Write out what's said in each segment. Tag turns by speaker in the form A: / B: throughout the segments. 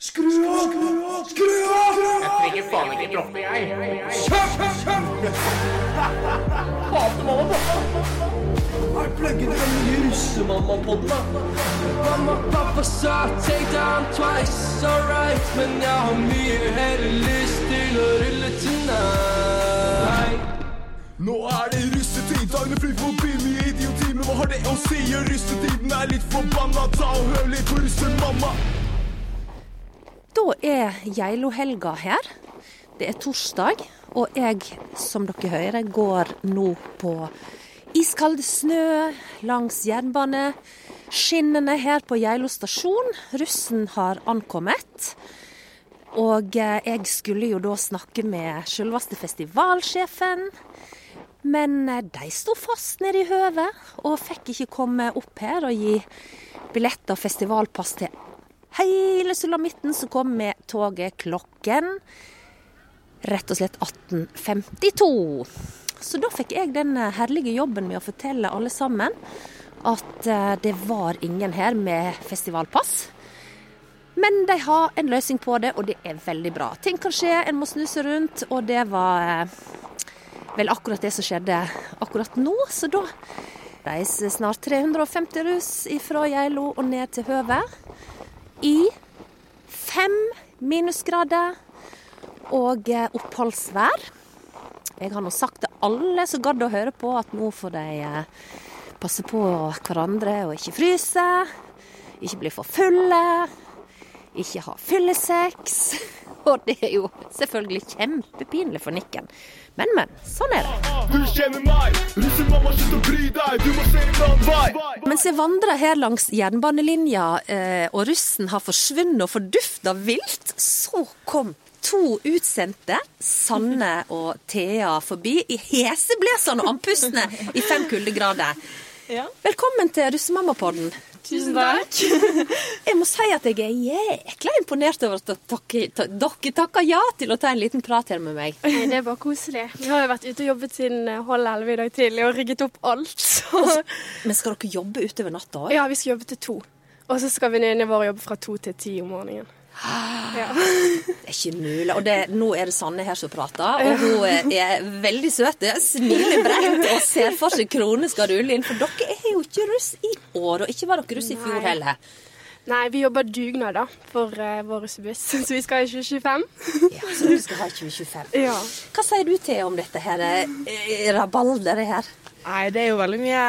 A: Skru av! Skru av!
B: Jeg trenger faen ikke droppe, jeg.
A: Er pluggen den nye russemamma-podden, da?
C: Mamma, pappa sa take down twice, alright Men jeg har mye heller lyst til å rulle tonight
A: Nå er det russetid, dagene flyr forbi mye idioti, men hva har det å si? Russetiden er litt forbanna, ta og hør litt på russemamma.
D: Da er Geilo-helga her. Det er torsdag, og jeg, som dere hører, går nå på iskald snø langs jernbane. Skinnene her på Geilo stasjon. Russen har ankommet. Og eh, jeg skulle jo da snakke med selveste festivalsjefen. Men eh, de sto fast nede i høvet, og fikk ikke komme opp her og gi billetter og festivalpass til hele sulamitten som kom med toget klokken rett og slett 1852. Så da fikk jeg den herlige jobben med å fortelle alle sammen at eh, det var ingen her med festivalpass. Men de har en løsning på det, og det er veldig bra. Ting kan skje, en må snu seg rundt, og det var eh, vel akkurat det som skjedde akkurat nå. Så da reiser snart 350 russ fra Geilo og ned til Høvet i fem minusgrader og eh, oppholdsvær. Jeg har nå sagt til alle som gadd å høre på, at nå får de eh, passe på hverandre og ikke fryse. Ikke bli for fulle. Ikke ha fyllesex. Og det er jo selvfølgelig kjempepinlig for Nikken. Men, men. Sånn er det.
A: Du kjenner meg, russemamma, slutt å bry deg, du må se en annen vei.
D: Mens jeg vandrer her langs jernbanelinja, eh, og russen har forsvunnet og fordufta vilt, så kom to utsendte, Sanne og Thea, forbi i heseblesende og andpustne i fem kuldegrader.
E: Ja.
D: Velkommen til Russemammapodden.
E: Tusen takk.
D: Jeg må si at jeg er jækla imponert over at dere takker ja til å ta en liten prat her med meg.
E: Nei, det er bare koselig. Vi har jo vært ute og jobbet siden eh, halv elleve i dag tidlig og rigget opp alt. Så.
D: Men skal dere jobbe utover natta òg?
E: Ja, vi skal jobbe til to. Og så skal venninnene våre jobbe fra to til ti om morgenen. Ja.
D: Det er ikke mulig. Og det, nå er det Sanne her som prater, og hun er veldig søt. Smiler bredt og ser for seg kroner skal rulle inn. For dere er jo ikke russ i år, og ikke var dere russ i fjor heller.
E: Nei, vi jobber dugnad da, for uh, vår russebuss, så vi skal i 2025.
D: Ja, så du skal ha 2025.
E: Ja.
D: Hva sier du til om dette her eh, rabalderet her?
F: Nei, det er jo veldig mye,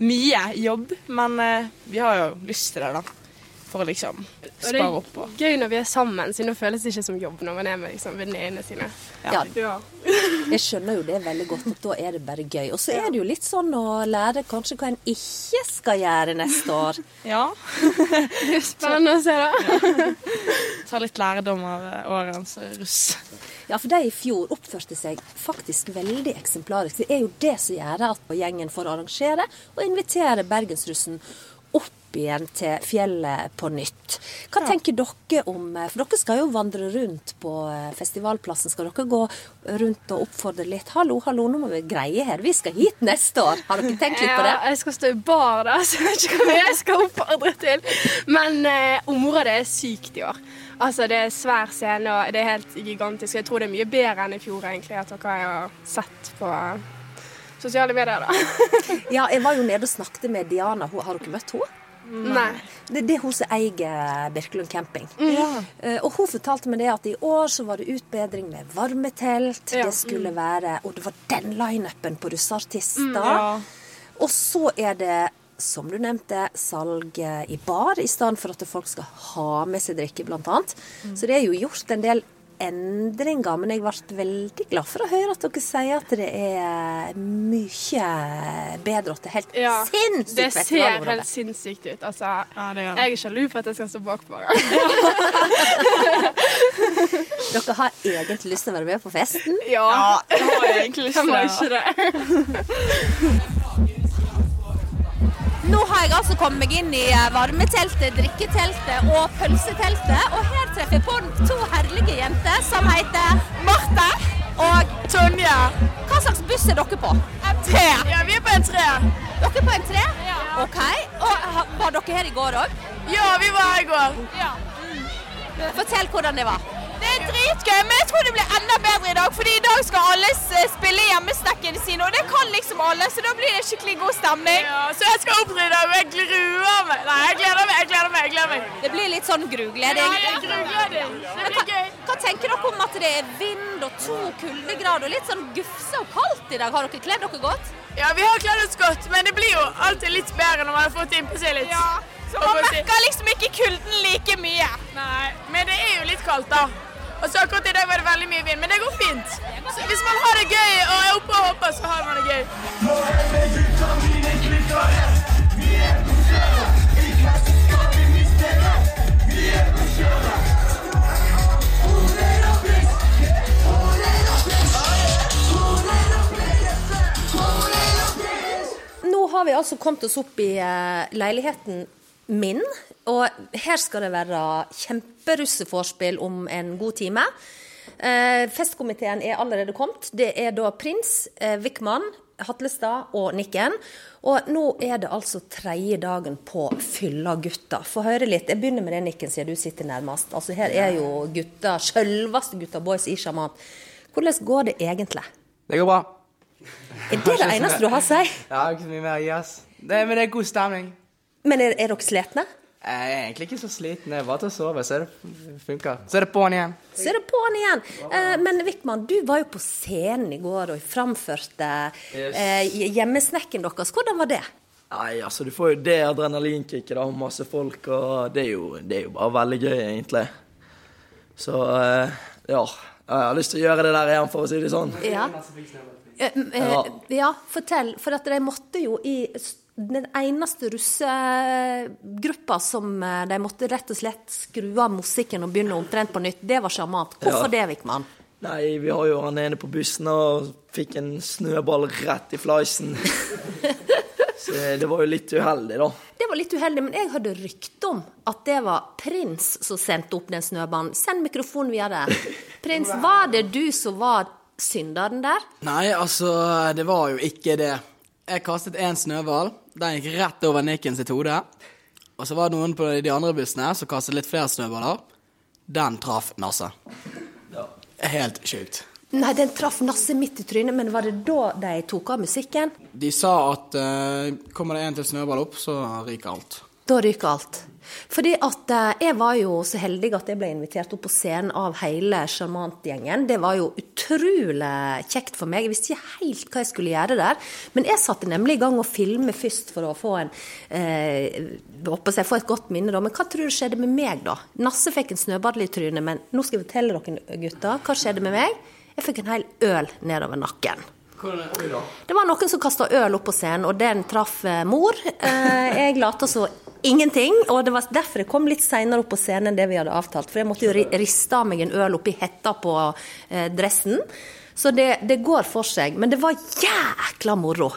F: mye jobb, men uh, vi har jo lyst til det, da. For å liksom
E: Og det
F: spare opp
E: er gøy når vi er sammen, siden det føles ikke som jobb når man er med liksom, venninnene sine.
D: Ja,
E: Ja.
D: jeg skjønner jo det veldig godt, at da er det bare gøy. Og så er det jo litt sånn å lære kanskje hva en ikke skal gjøre neste år.
F: Ja.
E: Det er spennende å se, da.
F: Ta litt lærdom av årens russ.
D: Ja, for de i fjor oppførte seg faktisk veldig eksemplarisk. Det er jo det som gjør at gjengen får arrangere og invitere bergensrussen opp igjen til fjellet på nytt. Hva tenker dere om eh, For dere skal jo vandre rundt på eh, festivalplassen. Skal dere gå rundt og oppfordre litt? Hallo, hallo, nå må vi greie her. Vi skal hit neste år. Har dere tenkt litt på det?
E: Ja, jeg skal stå i bar da, så jeg vet ikke hva jeg skal oppfordre til. Men eh, området er sykt i år. Altså, det er svær scene, og det er helt gigantisk. Jeg tror det er mye bedre enn i fjor, egentlig, at dere har sett på sosiale medier, da.
D: Ja, jeg var jo nede og snakket med Diana. Har dere møtt henne?
E: Nei.
D: Det, det er hun som eier Birkelund camping. Eh, Og hun fortalte meg det at i år så var det utbedring med varmetelt.
E: Ja.
D: Det skulle være Og det var den lineupen på russeartister.
F: Ja.
D: Og så er det, som du nevnte, salg eh, i bar i stedet for at folk skal ha med seg drikke, blant annet. Så det er jo gjort en del endringer, men jeg ble veldig glad for å høre at dere sier at det er mye bedre og at det er helt
E: Ja,
D: sinnssykt
E: det ser helt sinnssykt ut. Altså,
F: Ja, det gjør det.
E: jeg er sjalu for at jeg skal stå bakpå.
D: Dere har egentlig lyst til å være med på festen?
E: Ja,
F: Ja, det har jeg egentlig lyst til.
E: hvem
F: har
E: ikke det?
D: Nå har jeg altså kommet meg inn i eh, varmeteltet, drikketeltet og pølseteltet. Og her treffer jeg på to herlige jenter som heter Marte og Tonje. Hva slags buss er dere på? En tre.
E: Ja, vi er på en tre.
D: Dere er på en tre? OK. Og var dere her i går òg?
E: Ja, vi var her i går. Ja.
D: Fortell hvordan det var.
G: Det er dritgøy, men jeg tror det blir enda bedre i dag. Fordi i dag skal alle spille hjemmesnekkene sine, og det kan liksom alle, så da blir det skikkelig god stemning.
F: Ja, så jeg skal opptre i dag, og jeg gruer meg. Nei, jeg gleder meg, jeg gleder meg. jeg gleder meg.
D: Det blir litt sånn grugleding.
F: Ja, jeg grugleding. Det blir
D: hva,
F: gøy.
D: hva tenker dere om at det er vind og to kuldegrader og litt sånn gufse og kaldt i dag? Har dere kledd dere godt?
F: Ja, vi har kledd oss godt, men det blir jo alltid litt bedre når man har fått innpå seg litt.
G: Ja, så man merker liksom ikke kulden like mye.
F: Nei, men det er jo litt kaldt, da. Og så akkurat i dag var det veldig mye vind, men det går fint. Så hvis man har det gøy og er oppe og hopper, så har man det gøy.
D: Nå har vi altså kommet oss opp i eh, leiligheten min, og her skal det være kjemperusseforspill om en god time. Eh, festkomiteen er allerede kommet. Det er da Prins, eh, Wickman, Hatlestad og Nikken. Og nå er det altså tredje dagen på fylla gutta. Få høre litt. Jeg begynner med det, Nikken, siden du sitter nærmest. Altså Her er jo gutta, sjølveste gutta boys i Sjaman. Hvordan går det egentlig?
H: Det går bra.
D: Er det det eneste du har å si?
H: Ja, ikke så mye mer å gi, ass. Men det er god stemning.
D: Men er, er dere slitne?
H: Jeg er egentlig ikke så sliten. Jeg bare til å sove, så det funker. Så er det på'n igjen.
D: Så er det på'n igjen. Eh, men Wickman, du var jo på scenen i går og framførte eh, hjemmesnekken deres. Hvordan var det?
I: Nei, altså du får jo det adrenalinkicket da, og masse folk, og det er, jo, det er jo bare veldig gøy, egentlig. Så eh, ja. Jeg har lyst til å gjøre det der igjen, for å si det sånn.
D: Ja. Eh, ja, fortell. For at de måtte jo i den eneste russegruppa som eh, de måtte rett og slett skru av musikken og begynne omtrent på nytt, det var sjarmant. Hvorfor
I: Ja.
D: det, Vikman?
I: Nei, vi har jo han ene på bussen og fikk en snøball rett i fleisen. Så det var jo litt uheldig, da.
D: Det var litt uheldig, men jeg hørte rykte om at det var Prins som sendte opp den snøballen. Send mikrofonen videre. Prins, var det du som var synderen der?
J: Nei, altså, det var jo ikke det. Jeg kastet én snøball. Den gikk rett over Nikken sitt hode. Og så var det noen på de andre bussene som kastet litt flere snøballer. Den traff Nasse. Helt sjukt.
D: Nei, den traff Nasse midt i trynet, men var det da de tok av musikken?
J: De sa at uh, kommer det en til snøball opp, så ryker alt.
D: Da ryker alt. Fordi at eh, jeg var jo så heldig at jeg ble invitert opp på scenen av hele Sjarmantgjengen. Det var jo utrolig kjekt for meg. Jeg visste ikke helt hva jeg skulle gjøre der. Men jeg satte nemlig i gang å filme først for å få en eh, jeg få et godt minne, da. Men hva tror du skjedde med meg, da? Nasse fikk en snøball i trynet, men nå skal jeg fortelle dere, gutter, hva skjedde med meg? Jeg fikk en hel øl nedover nakken. Det var noen som kasta øl opp på scenen, og den traff eh, mor. Eh, jeg lata som ingenting, og det var derfor jeg kom litt seinere opp på scenen enn det vi hadde avtalt. For jeg måtte jo riste av meg en øl oppi hetta på eh, dressen. Så det, det går for seg. Men det var jækla moro.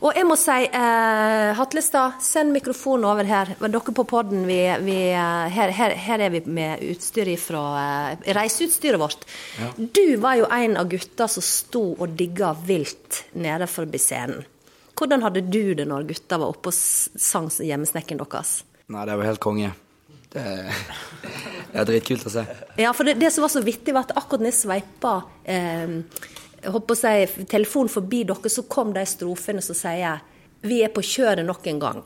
D: Og jeg må si, eh, Hatlestad, send mikrofonen over her. Dere på podden, vi, vi, eh, her, her, her er vi med utstyr fra eh, reiseutstyret vårt. Du var jo en av gutta som sto og digga vilt nede forbi scenen. Hvordan hadde du det når gutta var oppe og sang hjemmesnekken deres?
K: Nei, det var helt konge. Det, det er dritkult å se.
D: Ja, for det, det som var så vittig, var at akkurat når jeg sveipa eh, telefonen forbi dere, så kom de strofene som sier vi er på kjøret nok en gang.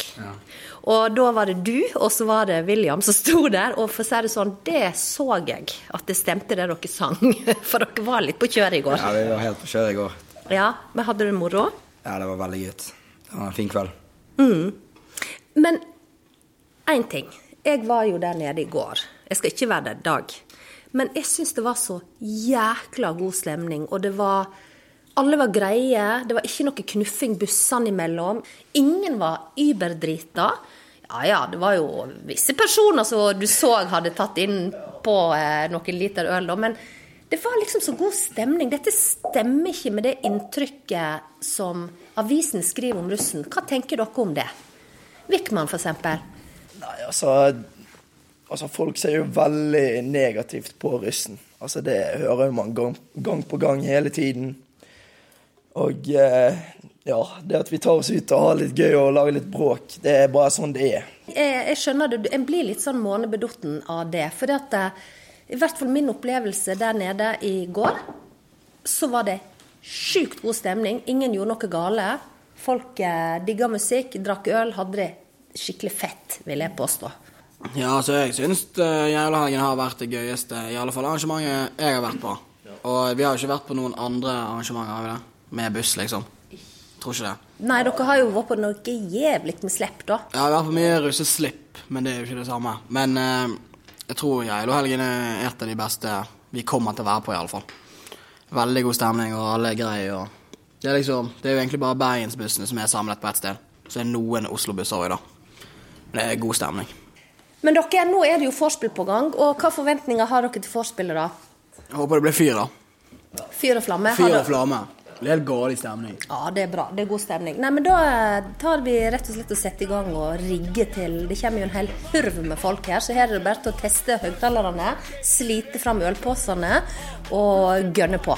D: Og da var det du, og så var det William som sto der. Og for å si det sånn, det så jeg at det stemte det dere sang. For dere var litt på kjøret i går.
K: Ja, Vi var helt på kjøret i går.
D: Ja, Men hadde du moro?
K: Ja, det var veldig gøy. Det var en fin kveld.
D: Mm. Men én ting. Jeg var jo der nede i går. Jeg skal ikke være der i dag. Men jeg syns det var så jækla god stemning, og det var Alle var greie. Det var ikke noe knuffing bussene imellom. Ingen var überdrita. Ja ja, det var jo visse personer som du så hadde tatt inn på eh, noen liter øl, da. Men det var liksom så god stemning. Dette stemmer ikke med det inntrykket som avisen skriver om russen. Hva tenker dere om det? Wickman, eksempel.
I: Nei, altså Altså, folk ser jo veldig negativt på russen. Altså, det hører man gang, gang på gang hele tiden. Og eh, ja, det at vi tar oss ut og har litt gøy og lager litt bråk, det er bare sånn det er.
D: Jeg, jeg skjønner det. En blir litt sånn månebedotten av det. For det at, eh, i hvert fall min opplevelse der nede i går, så var det sjukt god stemning. Ingen gjorde noe gale. Folk eh, digga musikk, drakk øl, hadde det skikkelig fett, vil jeg påstå.
J: Ja, altså jeg syns uh, Jævlahelgen har vært det gøyeste, i alle fall arrangementet jeg har vært på. Og vi har jo ikke vært på noen andre arrangementer, har vi det? Med buss, liksom. Tror ikke det.
D: Nei, dere har jo vært på noe jævlig med slipp, da.
J: Jeg har vært på mye russeslipp, men det er jo ikke det samme. Men eh, jeg tror Geilo-helgen er et av de beste vi kommer til å være på, i alle fall. Veldig god stemning, og alle er greie. Det, er liksom, det er jo egentlig bare Bergensbussene som er samlet på ett sted. Så er noen Oslo-busser òg, da. Men det er god stemning.
D: Men dere, nå er det jo vorspiel på gang, og hva forventninger har dere til vorspielet, da?
J: Jeg håper det blir fyr, da.
D: Fyr og flamme?
J: Fyr og flamme. Det er helt galt stemning.
D: Ja, det er bra. Det er god stemning. Nei, men da eh, tar vi rett og slett og setter i gang og rigger til. Det kommer jo en hel hurv med folk her, så her er det bare til å teste høyttalerne, slite fram ølposene og gønne på.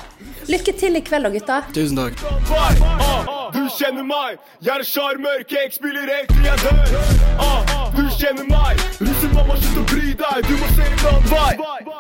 D: Lykke til i kveld da, gutta.
J: Tusen takk.
A: Ah, Du kjenner meg, jeg er sjarmør, jeg spiller helt til jeg dør. Ah, Du kjenner meg, russemamma, slutt å bry deg, du må se en annen vei.